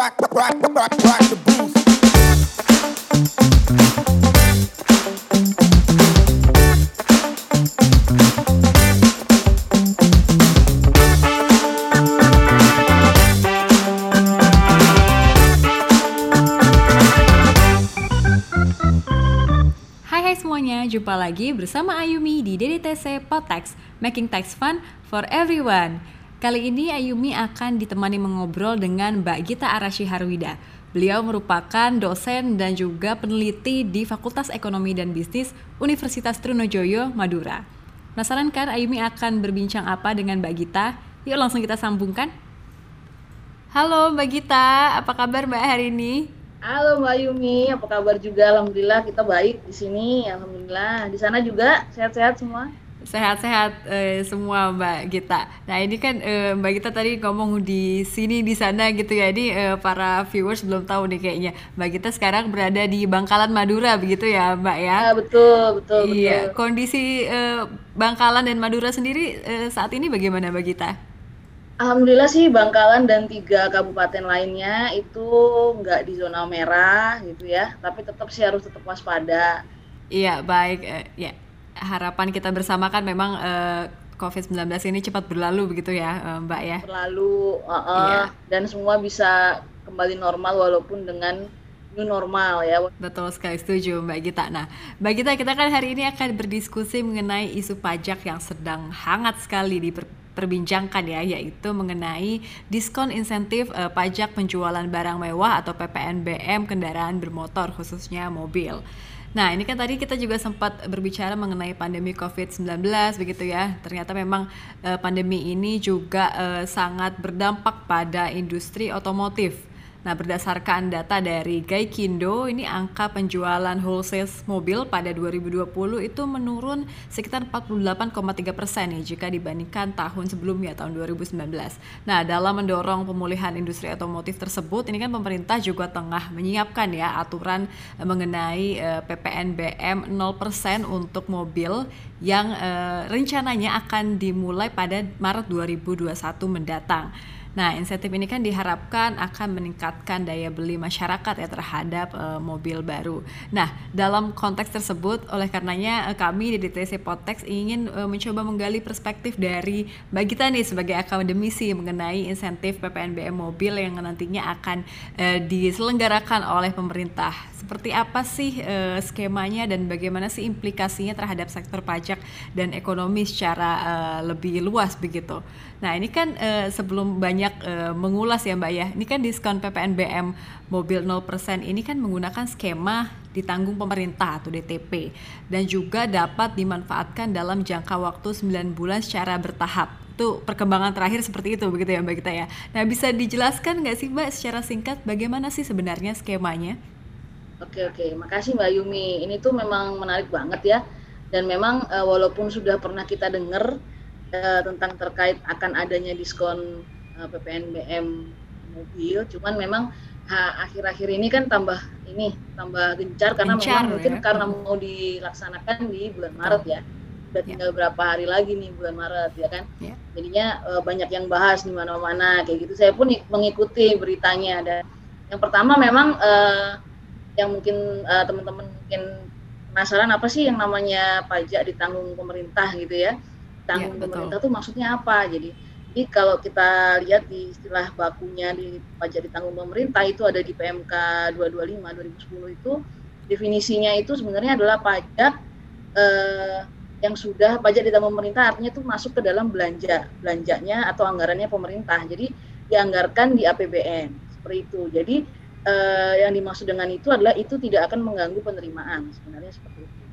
Hai hai semuanya, jumpa lagi bersama Ayumi di DDTC Potex, Making Tax Fun for Everyone. Kali ini Ayumi akan ditemani mengobrol dengan Mbak Gita Arashi Harwida. Beliau merupakan dosen dan juga peneliti di Fakultas Ekonomi dan Bisnis Universitas Trunojoyo, Madura. Penasaran kan Ayumi akan berbincang apa dengan Mbak Gita? Yuk langsung kita sambungkan. Halo Mbak Gita, apa kabar Mbak hari ini? Halo Mbak Yumi, apa kabar juga? Alhamdulillah kita baik di sini. Alhamdulillah. Di sana juga sehat-sehat semua. Sehat-sehat eh, semua Mbak Gita. Nah ini kan eh, Mbak Gita tadi ngomong di sini di sana gitu ya. Jadi eh, para viewers belum tahu nih kayaknya Mbak Gita sekarang berada di Bangkalan Madura begitu ya Mbak ya? Ah, betul, betul, Iya. betul. Kondisi eh, Bangkalan dan Madura sendiri eh, saat ini bagaimana Mbak Gita? Alhamdulillah sih Bangkalan dan tiga kabupaten lainnya itu nggak di zona merah gitu ya. Tapi tetap sih harus tetap waspada. Iya baik. eh, ya harapan kita bersama kan memang eh, COVID-19 ini cepat berlalu begitu ya eh, Mbak ya? Berlalu, uh, uh, Iya. dan semua bisa kembali normal walaupun dengan new normal ya. Betul sekali setuju Mbak Gita. Nah, Mbak Gita kita kan hari ini akan berdiskusi mengenai isu pajak yang sedang hangat sekali diperbincangkan ya, yaitu mengenai diskon insentif eh, pajak penjualan barang mewah atau PPNBM kendaraan bermotor khususnya mobil. Nah, ini kan tadi kita juga sempat berbicara mengenai pandemi COVID-19 begitu ya. Ternyata memang eh, pandemi ini juga eh, sangat berdampak pada industri otomotif. Nah, berdasarkan data dari Gaikindo, ini angka penjualan wholesale mobil pada 2020 itu menurun sekitar 48,3 persen nih jika dibandingkan tahun sebelumnya, tahun 2019. Nah, dalam mendorong pemulihan industri otomotif tersebut, ini kan pemerintah juga tengah menyiapkan ya aturan eh, mengenai eh, PPNBM 0% untuk mobil yang eh, rencananya akan dimulai pada Maret 2021 mendatang. Nah, insentif ini kan diharapkan akan meningkatkan daya beli masyarakat ya terhadap eh, mobil baru. Nah, dalam konteks tersebut, oleh karenanya eh, kami di DTC Potex ingin eh, mencoba menggali perspektif dari Mbak Gita nih sebagai akademisi mengenai insentif PPNBM mobil yang nantinya akan eh, diselenggarakan oleh pemerintah. Seperti apa sih eh, skemanya dan bagaimana sih implikasinya terhadap sektor pajak dan ekonomi secara eh, lebih luas begitu. Nah, ini kan eh, sebelum banyak eh, mengulas ya Mbak ya. Ini kan diskon PPNBM mobil 0% ini kan menggunakan skema ditanggung pemerintah atau DTP dan juga dapat dimanfaatkan dalam jangka waktu 9 bulan secara bertahap. Itu perkembangan terakhir seperti itu begitu ya Mbak kita ya. Nah, bisa dijelaskan nggak sih Mbak secara singkat bagaimana sih sebenarnya skemanya? Oke oke, makasih Mbak Yumi. Ini tuh memang menarik banget ya. Dan memang eh, walaupun sudah pernah kita dengar eh, tentang terkait akan adanya diskon PPNBM mobil, cuman memang akhir-akhir ini kan tambah ini tambah gencar karena Gencar, memang mungkin ya. karena mau dilaksanakan di bulan Maret ya. Udah Ya. tinggal berapa hari lagi nih bulan Maret ya kan. Ya. Jadinya eh, banyak yang bahas di mana-mana kayak gitu. Saya pun ik- mengikuti beritanya dan yang pertama memang eh, yang mungkin eh, teman-teman mungkin penasaran apa sih yang namanya pajak ditanggung pemerintah gitu ya tanggung Ya, betul. pemerintah tuh maksudnya apa jadi jadi kalau kita lihat di istilah bakunya di pajak ditanggung pemerintah itu ada di PMK 225 2010 itu definisinya itu sebenarnya adalah pajak eh, yang sudah pajak ditanggung pemerintah artinya itu masuk ke dalam belanja belanjanya atau anggarannya pemerintah. Jadi dianggarkan di APBN seperti itu. Jadi eh, yang dimaksud dengan itu adalah itu tidak akan mengganggu penerimaan sebenarnya seperti itu.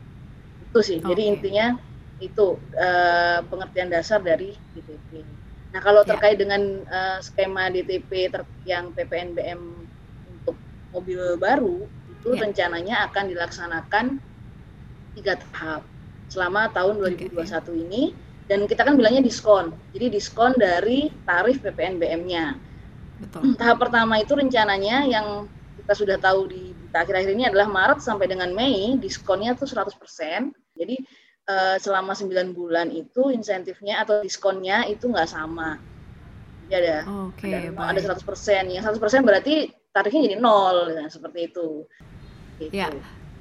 Itu sih. Jadi Oke. intinya itu eh, pengertian dasar dari DTP nah kalau Ya. terkait dengan eh, skema DTP ter- yang PPNBM untuk mobil baru itu Ya. rencananya akan dilaksanakan tiga tahap selama tahun Oke, 2021 ini dan kita kan bilangnya diskon jadi diskon dari tarif PPNBM-nya Betul. tahap pertama itu rencananya yang kita sudah tahu di akhir-akhir ini adalah Maret sampai dengan Mei diskonnya tuh 100%. Jadi eh, selama 9 bulan itu insentifnya atau diskonnya itu nggak sama. Ya ada. Oke, ada, ada 100%. Yang 100% berarti tarifnya jadi nol, seperti itu. Gitu. Ya,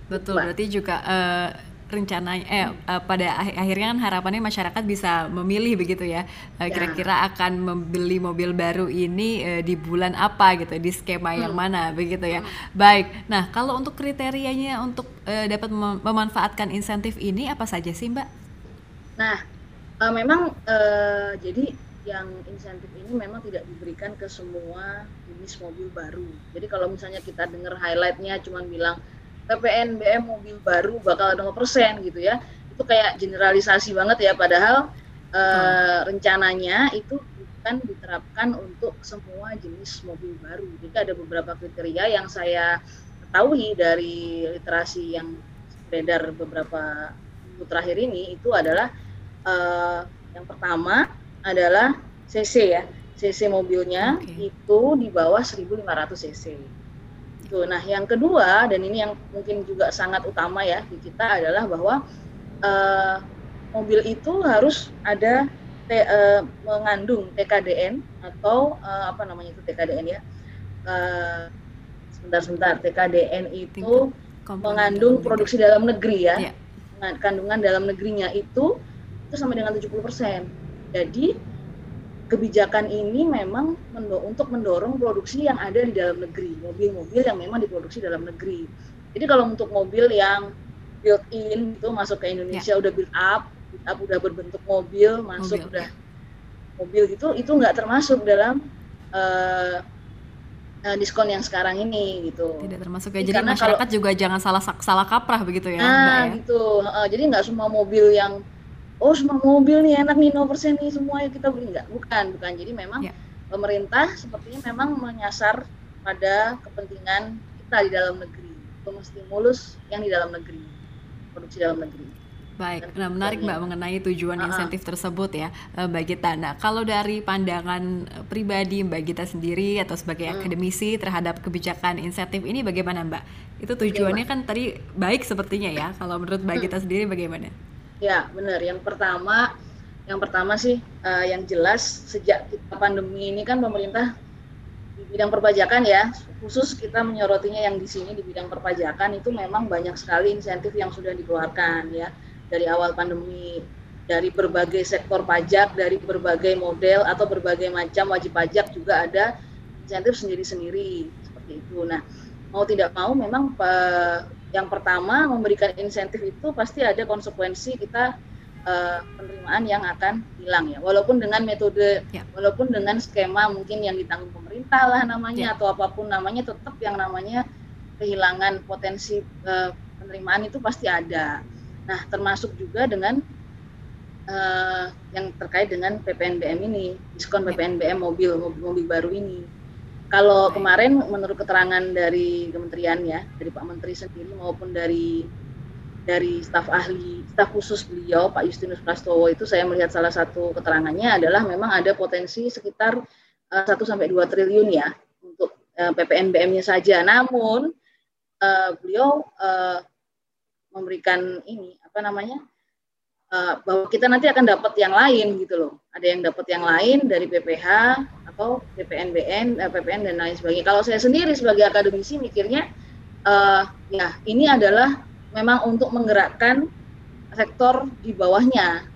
betul. Berarti juga eh, rencananya eh eh, pada akhir- akhirnya kan harapannya masyarakat bisa memilih begitu ya. Eh, Ya. Kira-kira akan membeli mobil baru ini eh, di bulan apa gitu, di skema yang Hmm. mana begitu ya. Baik. Nah, kalau untuk kriterianya untuk eh, dapat mem- memanfaatkan insentif ini apa saja sih, Mbak? Nah, eh, memang eh, jadi yang insentif ini memang tidak diberikan ke semua jenis mobil baru. Jadi kalau misalnya kita dengar highlightnya cuma bilang PPN BM mobil baru bakal 0% gitu ya, itu kayak generalisasi banget ya. Padahal eh, rencananya itu bukan diterapkan untuk semua jenis mobil baru. Jadi ada beberapa kriteria yang saya ketahui dari literasi yang beredar beberapa minggu terakhir ini itu adalah eh, yang pertama adalah CC ya. CC mobilnya Oke. itu di bawah 1500 cc. Itu. Nah, yang kedua dan ini yang mungkin juga sangat utama ya di kita adalah bahwa eh, mobil itu harus ada te- eh, mengandung TKDN atau eh, apa namanya itu TKDN ya. Eh, sebentar-sebentar TKDN itu komponen mengandung produksi dalam negeri ya. Iya. Nah, kandungan dalam negerinya itu itu sama dengan 70%. Jadi kebijakan ini memang mendo- untuk mendorong produksi yang ada di dalam negeri, mobil-mobil yang memang diproduksi dalam negeri. Jadi kalau untuk mobil yang built in itu masuk ke Indonesia udah build up, build up udah berbentuk mobil, masuk Mobil, udah mobil gitu, itu nggak termasuk dalam eh, diskon yang sekarang ini gitu. Tidak termasuk ya. Jadi Jadi karena masyarakat juga jangan salah salah kaprah begitu ya, Nah, ya. gitu. Heeh, jadi nggak semua mobil yang oh semua mobil nih enak nih 0% nih semua yang kita beli nggak. Bukan, bukan. Jadi memang Ya. pemerintah sepertinya memang menyasar pada kepentingan kita di dalam negeri, untuk stimulus yang di dalam negeri, produksi dalam negeri. Baik, nah menarik Mbak mengenai tujuan insentif tersebut ya eh, Mbak Gita. Nah kalau dari pandangan eh, pribadi Mbak Gita sendiri atau sebagai Hmm. akademisi terhadap kebijakan insentif ini bagaimana Mbak? Itu tujuannya kan tadi baik sepertinya ya. Kalau menurut Mbak. Gita sendiri bagaimana? Ya, benar. Yang pertama, yang pertama sih eh, yang jelas sejak kita pandemi ini kan pemerintah di bidang perpajakan ya, khusus kita menyorotinya yang di sini di bidang perpajakan itu memang banyak sekali insentif yang sudah dikeluarkan ya dari awal pandemi dari berbagai sektor pajak, dari berbagai model atau berbagai macam wajib pajak juga ada insentif sendiri-sendiri seperti itu. Nah, mau tidak mau memang pe- yang pertama memberikan insentif itu pasti ada konsekuensi kita eh, penerimaan yang akan hilang ya walaupun dengan metode Ya. walaupun dengan skema mungkin yang ditanggung pemerintah lah namanya Ya. atau apa pun namanya tetap yang namanya kehilangan potensi eh, penerimaan itu pasti ada nah termasuk juga dengan eh, yang terkait dengan PPNBM ini diskon Ya. PPNBM mobil mobil, mobil baru ini kalau kemarin menurut keterangan dari kementerian ya, dari Pak Menteri sendiri maupun dari dari staf ahli, staf khusus beliau Pak Justinus Prastowo itu saya melihat salah satu keterangannya adalah memang ada potensi sekitar eh, 1 sampai 2 triliun ya untuk eh, PPNBM-nya saja. Namun eh, beliau eh, memberikan ini apa namanya? Eh, bahwa kita nanti akan dapat yang lain gitu loh. Ada yang dapat yang lain dari PPH atau PPNBN, eh, PPN dan lain sebagainya. Kalau saya sendiri sebagai akademisi mikirnya, eh, ya ini adalah memang untuk menggerakkan sektor di bawahnya,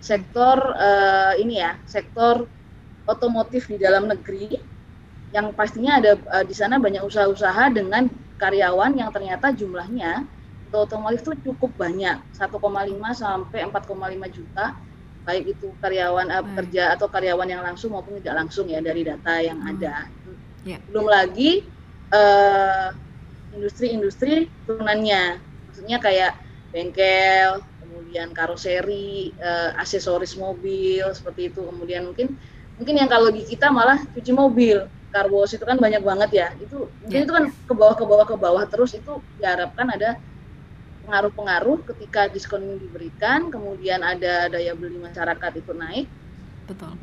sektor eh, ini ya, sektor otomotif di dalam negeri yang pastinya ada eh, di sana banyak usaha-usaha dengan karyawan yang ternyata jumlahnya otomotif itu cukup banyak 1,5 sampai 4,5 juta baik itu karyawan Baik. pekerja atau karyawan yang langsung maupun tidak langsung ya dari data yang Hmm. ada Ya. belum lagi eh, industri-industri turunannya maksudnya kayak bengkel kemudian karoseri eh, aksesoris mobil seperti itu kemudian mungkin mungkin yang kalau di kita malah cuci mobil car wash itu kan banyak banget ya itu mungkin Ya. itu kan ke bawah ke bawah ke bawah terus itu diharapkan ada pengaruh-pengaruh ketika diskon ini diberikan kemudian ada daya beli masyarakat itu naik Betul.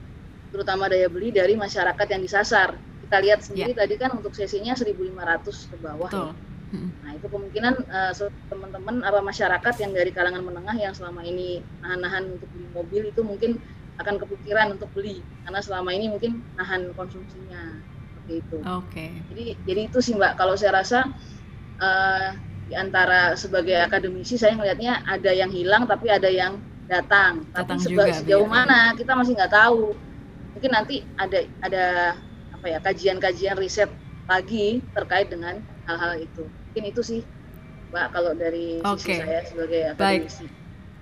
terutama daya beli dari masyarakat yang disasar kita lihat sendiri tadi kan untuk sesinya 1.500 ke bawah Betul. ya. Nah, itu kemungkinan se- teman-teman apa masyarakat yang dari kalangan menengah yang selama ini nahan-nahan untuk beli mobil itu mungkin akan kepikiran untuk beli karena selama ini mungkin nahan konsumsinya seperti itu. Oke. Jadi jadi itu sih Mbak kalau saya rasa uh, di antara sebagai akademisi saya melihatnya ada yang hilang tapi ada yang datang. Datang tapi juga, sejauh begitu. mana kita masih nggak tahu. Mungkin nanti ada ada apa ya kajian-kajian riset lagi terkait dengan hal-hal itu. Mungkin itu sih Mbak kalau dari sisi Oke. saya sebagai Baik. akademisi.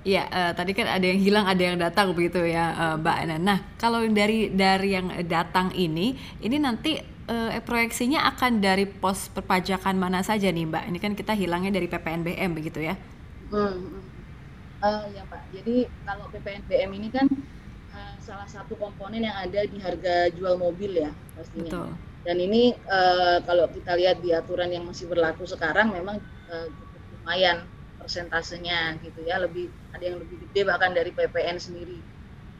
Iya, eh, tadi kan ada yang hilang, ada yang datang begitu ya, eh, Mbak Ana. Nah, kalau dari dari yang datang ini, ini nanti eh, proyeksinya akan dari pos perpajakan mana saja nih, Mbak? Ini kan kita hilangnya dari PPNBM begitu ya? Hmm, hmm. Eh, ya Pak. Jadi kalau PPNBM ini kan eh, salah satu komponen yang ada di harga jual mobil ya pastinya. Betul. Dan ini eh, kalau kita lihat di aturan yang masih berlaku sekarang memang cukup lumayan persentasenya gitu ya, lebih ada yang lebih gede bahkan dari PPN sendiri.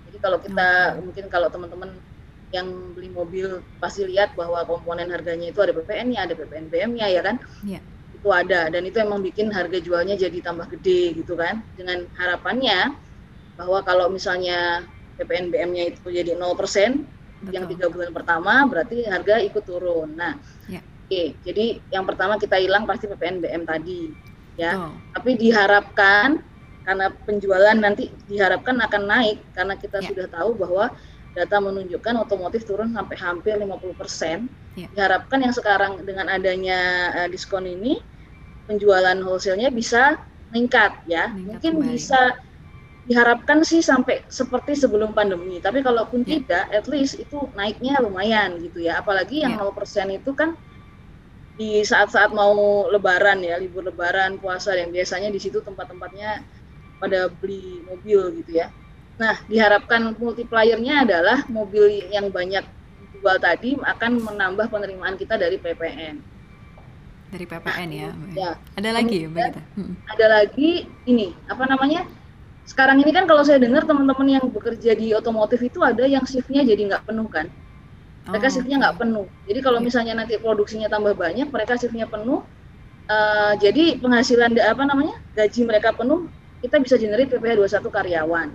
Jadi kalau kita mungkin kalau teman-teman yang beli mobil pasti lihat bahwa komponen harganya itu ada PPN-nya, ada PPNBM-nya ya kan? Iya. Itu ada dan itu emang bikin harga jualnya jadi tambah gede gitu kan. Dengan harapannya bahwa kalau misalnya PPNBM-nya itu jadi 0%, yang Betul. tiga bulan pertama berarti harga ikut turun. Nah, Ya. oke, jadi yang pertama kita hilang pasti PPNBM tadi, ya. Betul. Tapi diharapkan karena penjualan nanti diharapkan akan naik karena kita Ya. sudah tahu bahwa data menunjukkan otomotif turun sampai hampir 50%. Ya. Diharapkan yang sekarang dengan adanya eh, diskon ini penjualan wholesale-nya bisa meningkat ya. Meningkat Mungkin kembali. bisa diharapkan sih sampai seperti sebelum pandemi. Tapi kalaupun Ya. tidak, at least itu naiknya lumayan gitu ya. Apalagi yang Ya. 0% itu kan di saat-saat mau lebaran ya, libur lebaran, puasa yang biasanya di situ tempat-tempatnya pada beli mobil gitu ya. Nah, diharapkan multipliernya adalah mobil yang banyak dijual tadi akan menambah penerimaan kita dari PPN. Dari PPN ya. Ya. Ada lagi, Mbak Kemudian- Gita? Mm-mm. Ada lagi ini, apa namanya? Sekarang ini kan kalau saya dengar teman-teman yang bekerja di otomotif itu ada yang shiftnya jadi nggak penuh kan? Mereka Oh, shiftnya nggak penuh. Jadi kalau Iya. misalnya nanti produksinya tambah banyak, mereka shiftnya penuh. eh, jadi penghasilan apa namanya gaji mereka penuh, kita bisa generate PPh 21 karyawan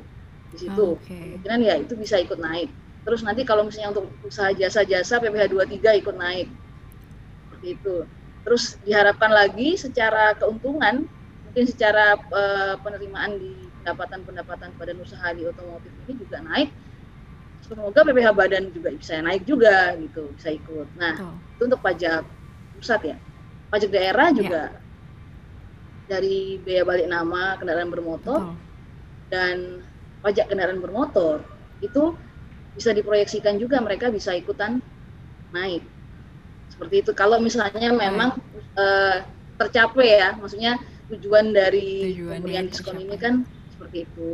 di situ. Oke. Kemungkinan ya itu bisa ikut naik. Terus nanti kalau misalnya untuk usaha jasa-jasa PPh 23 ikut naik. Seperti itu. Terus diharapkan lagi secara keuntungan, mungkin secara eh, penerimaan di pendapatan-pendapatan badan usaha di otomotif ini juga naik. Semoga PPh badan juga bisa naik juga gitu, bisa ikut. Nah, Betul. itu untuk pajak pusat ya. Pajak daerah juga dari biaya balik nama kendaraan bermotor Betul. dan pajak kendaraan bermotor itu bisa diproyeksikan juga mereka bisa ikutan naik. Seperti itu. Kalau misalnya memang eh, tercapai ya maksudnya tujuan dari Tujuannya pemberian diskon tercapai. ini kan seperti itu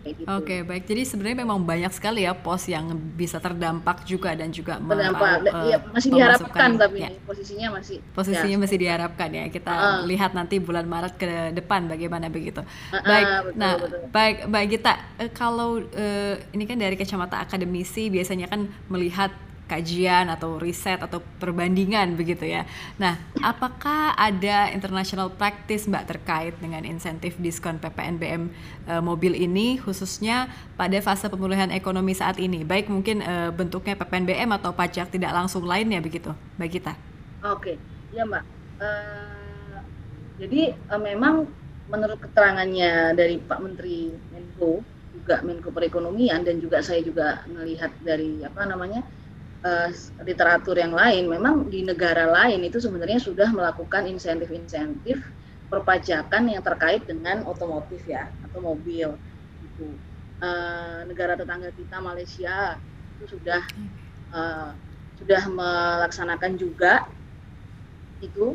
kayak gitu Oke, baik. Jadi sebenarnya memang banyak sekali ya pos yang bisa terdampak juga dan juga Berdampak. meraup, Iya, eh, masih diharapkan tapi Ya, posisinya masih posisinya ya, masih diharapkan ya. Kita Ah. lihat nanti bulan Maret ke depan bagaimana begitu. Ah, Baik. ah, betul, nah, betul. baik, Mbak Gita, eh, kalau eh, ini kan dari kacamata akademisi biasanya kan melihat kajian atau riset atau perbandingan begitu ya. Nah, apakah ada international practice Mbak terkait dengan insentif diskon PPNBM eh, mobil ini khususnya pada fase pemulihan ekonomi saat ini? Baik mungkin eh, bentuknya PPNBM atau pajak tidak langsung lainnya begitu, Mbak Gita. Oke, ya Mbak. Eh, jadi eh, memang menurut keterangannya dari Pak Menteri Menko, juga Menko Perekonomian dan juga saya juga melihat dari apa namanya eh, literatur yang lain, memang di negara lain itu sebenarnya sudah melakukan insentif-insentif perpajakan yang terkait dengan otomotif ya atau mobil. Gitu. Eh, negara tetangga kita Malaysia itu sudah eh, sudah melaksanakan juga itu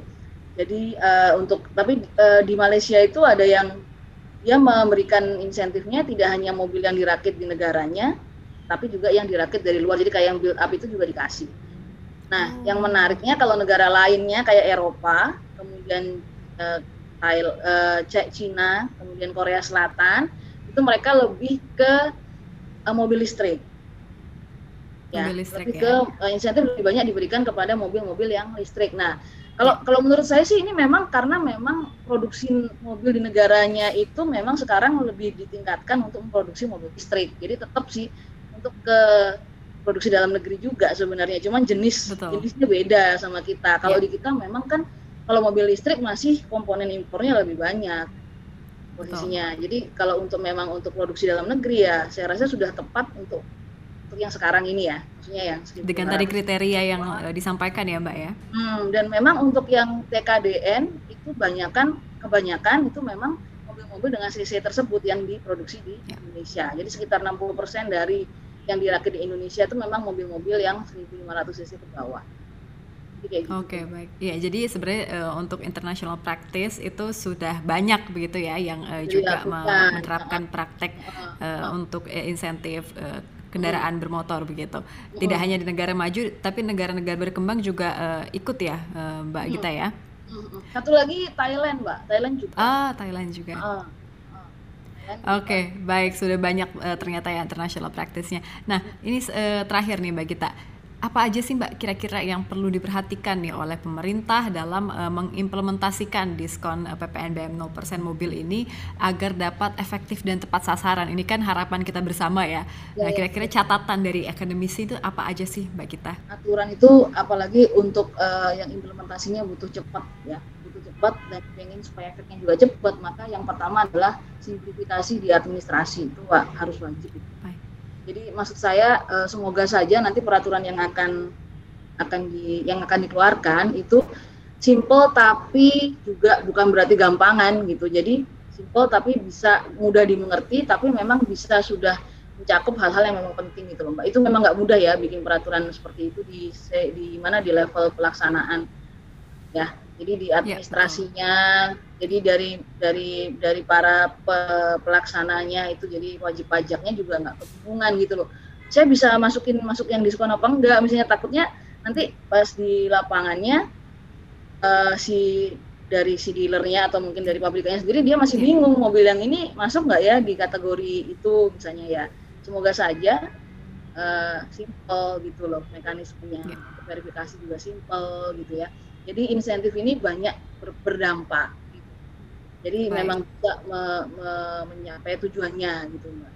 jadi eh, untuk tapi eh, di Malaysia itu ada yang dia memberikan insentifnya tidak hanya mobil yang dirakit di negaranya tapi juga yang dirakit dari luar jadi kayak yang build up itu juga dikasih nah yang menariknya kalau negara lainnya kayak Eropa kemudian eh, Thailand, eh, Cina kemudian Korea Selatan itu mereka lebih ke eh, mobil listrik Mobil listrik lebih ya. ke eh, insentif lebih banyak diberikan kepada mobil-mobil yang listrik. Nah, Kalau kalau menurut saya sih ini memang karena memang produksi mobil di negaranya itu memang sekarang lebih ditingkatkan untuk memproduksi mobil listrik. Jadi tetap sih untuk ke produksi dalam negeri juga sebenarnya, cuman jenis Betul. jenisnya beda sama kita. Kalau Iya. di kita memang kan kalau mobil listrik masih komponen impornya lebih banyak posisinya. Jadi kalau untuk memang untuk produksi dalam negeri ya, saya rasa sudah tepat untuk untuk yang sekarang ini ya, maksudnya yang 1500. Dengan tadi kriteria yang eh, disampaikan ya Mbak ya. Hmm, dan memang untuk yang TKDN itu banyakan kebanyakan itu memang mobil-mobil dengan CC tersebut yang diproduksi di Ya. Indonesia. Jadi sekitar 60% dari yang dirakit di Indonesia itu memang mobil-mobil yang 1500 cc ke bawah. Gitu. Oke baik, ya jadi sebenarnya eh, untuk international practice itu sudah banyak begitu ya yang eh, juga Dilakukan. menerapkan praktek Heeh, eh, untuk eh, insentif eh, kendaraan bermotor begitu. Tidak Hmm. hanya di negara maju, tapi negara-negara berkembang juga eh, ikut ya eh, Mbak Gita ya. Satu lagi Thailand, Mbak. Thailand juga. Ah Thailand juga. Heeh, juga. Oke, baik sudah banyak eh, ternyata ya international practice-nya. Nah, ini eh, terakhir nih Mbak Gita. Apa aja sih Mbak kira-kira yang perlu diperhatikan nih oleh pemerintah dalam eh, mengimplementasikan diskon eh, PPNBM 0% mobil ini agar dapat efektif dan tepat sasaran? Ini kan harapan kita bersama ya. Ya, Nah, ya. kira-kira catatan dari akademisi itu apa aja sih Mbak Gita? aturan itu apalagi untuk eh, yang implementasinya butuh cepat ya cepat dan pengen supaya efeknya juga cepat maka yang pertama adalah simplifikasi di administrasi. Itu Wak, harus wajib. Baik. jadi maksud saya eh, semoga saja nanti peraturan yang akan akan di yang akan dikeluarkan itu simple tapi juga bukan berarti gampangan gitu. Jadi simple tapi bisa mudah dimengerti tapi memang bisa sudah mencakup hal-hal yang memang penting gitu loh mbak. Itu memang nggak mudah ya bikin peraturan seperti itu di di mana di level pelaksanaan. Ya jadi di administrasinya jadi dari dari dari para pe- pelaksananya itu jadi wajib pajaknya juga nggak kebingungan gitu loh. Saya bisa masukin masuk yang diskon apa enggak? Misalnya takutnya nanti pas di lapangannya eh, si dari si dealernya atau mungkin dari pabrikannya sendiri dia masih Iya. bingung mobil yang ini masuk nggak ya di kategori itu misalnya ya. Semoga saja eh, simple gitu loh mekanismenya. Iya. Verifikasi juga simple gitu ya jadi insentif ini banyak ber- berdampak gitu. jadi Baik. memang bisa me- me- mencapai tujuannya gitu mbak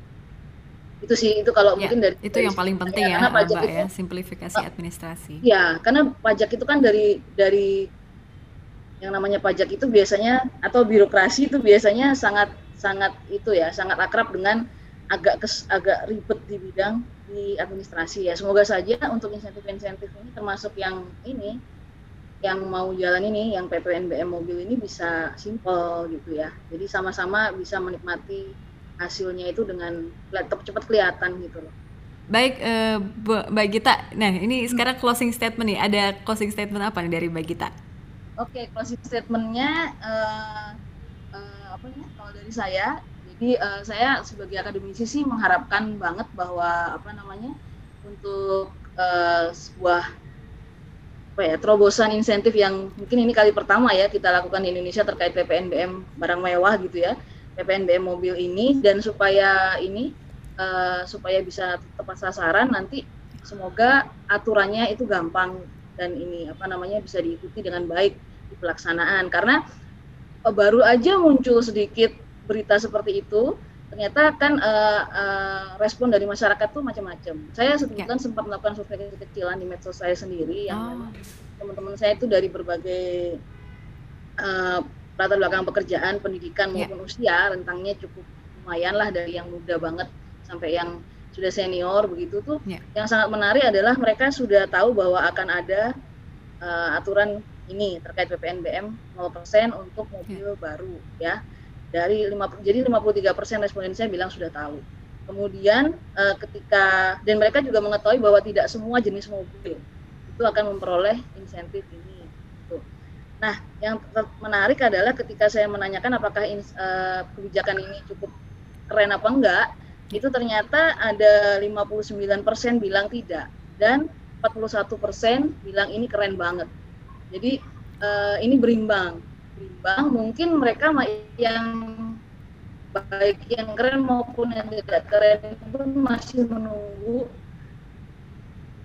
itu sih itu kalau Ya, mungkin dari itu yang paling penting ya, karena pajak Mbak itu ya, simplifikasi administrasi. Ya, karena pajak itu kan dari dari yang namanya pajak itu biasanya atau birokrasi itu biasanya sangat sangat itu ya, sangat akrab dengan agak kes, agak ribet di bidang di administrasi ya. Semoga saja untuk insentif-insentif ini termasuk yang ini yang mau jalan ini, yang PPNBM mobil ini bisa simple gitu ya. Jadi sama-sama bisa menikmati hasilnya itu dengan laptop cepat kelihatan gitu loh. Baik, eh, Bu- Mbak Gita. Nah, ini sekarang closing statement nih. Ada closing statement apa nih dari Mbak Gita? Oke, closing statementnya eh, eh, apa ya? Kalau dari saya, jadi eh, saya sebagai akademisi sih mengharapkan banget bahwa apa namanya untuk eh, sebuah apa ya terobosan insentif yang mungkin ini kali pertama ya kita lakukan di Indonesia terkait PPNBM barang mewah gitu ya, PPNBM mobil ini dan supaya ini eh, supaya bisa tepat sasaran nanti semoga aturannya itu gampang dan ini apa namanya bisa diikuti dengan baik di pelaksanaan. Karena baru aja muncul sedikit berita seperti itu ternyata kan eh, eh, respon dari masyarakat tuh macam-macam. Saya sebetulnya sempat melakukan survei kecil-kecilan di medsos saya sendiri yang Oh. teman-teman saya itu dari berbagai eh, latar belakang pekerjaan, pendidikan Ya. maupun usia rentangnya cukup lumayan lah dari yang muda banget sampai yang sudah senior begitu tuh. Ya. Yang sangat menarik adalah mereka sudah tahu bahwa akan ada eh, aturan ini terkait PPNBM 0% untuk mobil baru ya. Dari 50 jadi 53% responden saya bilang sudah tahu. Kemudian eh, ketika dan mereka juga mengetahui bahwa tidak semua jenis mobil itu akan memperoleh insentif ini. Gitu. Nah, yang menarik adalah ketika saya menanyakan apakah ins- eh, kebijakan ini cukup keren apa enggak, itu ternyata ada 59% bilang tidak dan 41% bilang ini keren banget. Jadi eh, ini berimbang, berimbang. Mungkin mereka yang baik yang keren maupun yang tidak keren pun masih menunggu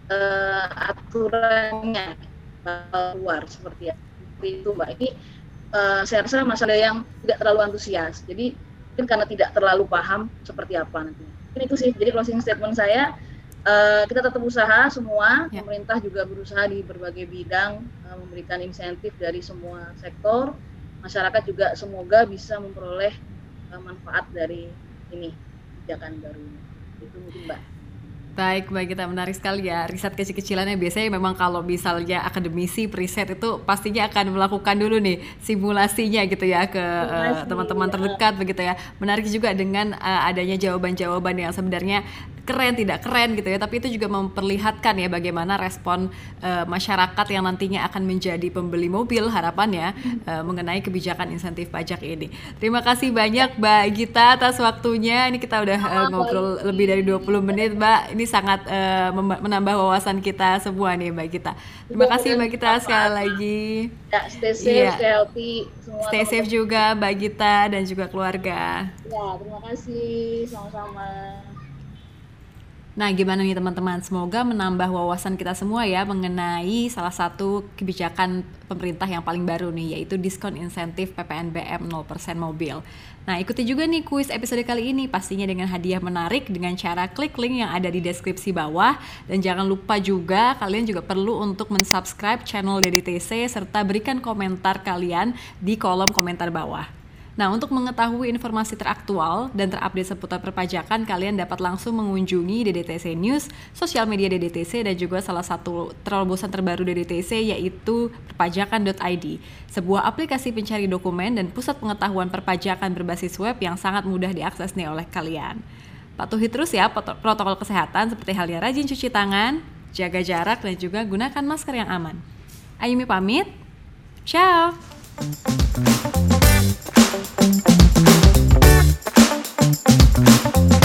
eh, aturannya keluar seperti apa. seperti itu mbak ini uh, saya rasa masalah yang tidak terlalu antusias jadi mungkin karena tidak terlalu paham seperti apa nanti ini itu sih jadi closing statement saya uh, kita tetap usaha semua. Ya. pemerintah juga berusaha di berbagai bidang uh, memberikan insentif dari semua sektor. Masyarakat juga semoga bisa memperoleh uh, manfaat dari ini kebijakan baru. Itu mungkin mbak. Baik, baik. Kita menarik sekali ya riset kecil-kecilannya. Biasanya memang kalau misalnya akademisi periset itu pastinya akan melakukan dulu nih simulasinya gitu ya ke eh, teman-teman uh, terdekat begitu ya. Menarik juga dengan uh, adanya jawaban-jawaban yang sebenarnya keren tidak keren gitu ya. Tapi itu juga memperlihatkan ya bagaimana respon uh, masyarakat yang nantinya akan menjadi pembeli mobil harapannya uh, mengenai kebijakan insentif pajak ini. Terima kasih banyak Mbak Gita atas waktunya. Ini kita udah uh, ngobrol lebih dari 20 menit Mbak. Ini sangat uh, menambah wawasan kita semua nih Mbak Gita. Terima kasih Mbak Gita sekali lagi. Ya, stay safe yeah. stay healthy semua stay safe juga Mbak Gita dan juga keluarga. Ya terima kasih. Sama-sama Nah, gimana nih teman-teman? Semoga menambah wawasan kita semua ya mengenai salah satu kebijakan pemerintah yang paling baru nih, yaitu diskon insentif PPNBM 0% mobil. Nah, ikuti juga nih kuis episode kali ini, pastinya dengan hadiah menarik dengan cara klik link yang ada di deskripsi bawah. Dan jangan lupa juga, kalian juga perlu untuk mensubscribe channel DDTC serta berikan komentar kalian di kolom komentar bawah. Nah, untuk mengetahui informasi teraktual dan terupdate seputar perpajakan, kalian dapat langsung mengunjungi DDTC News, sosial media DDTC, dan juga salah satu terobosan terbaru DDTC yaitu perpajakan.id, sebuah aplikasi pencari dokumen dan pusat pengetahuan perpajakan berbasis web yang sangat mudah diakses nih oleh kalian. Patuhi terus ya protokol kesehatan seperti halnya rajin cuci tangan, jaga jarak, dan juga gunakan masker yang aman. Ayumi pamit, ciao! Thank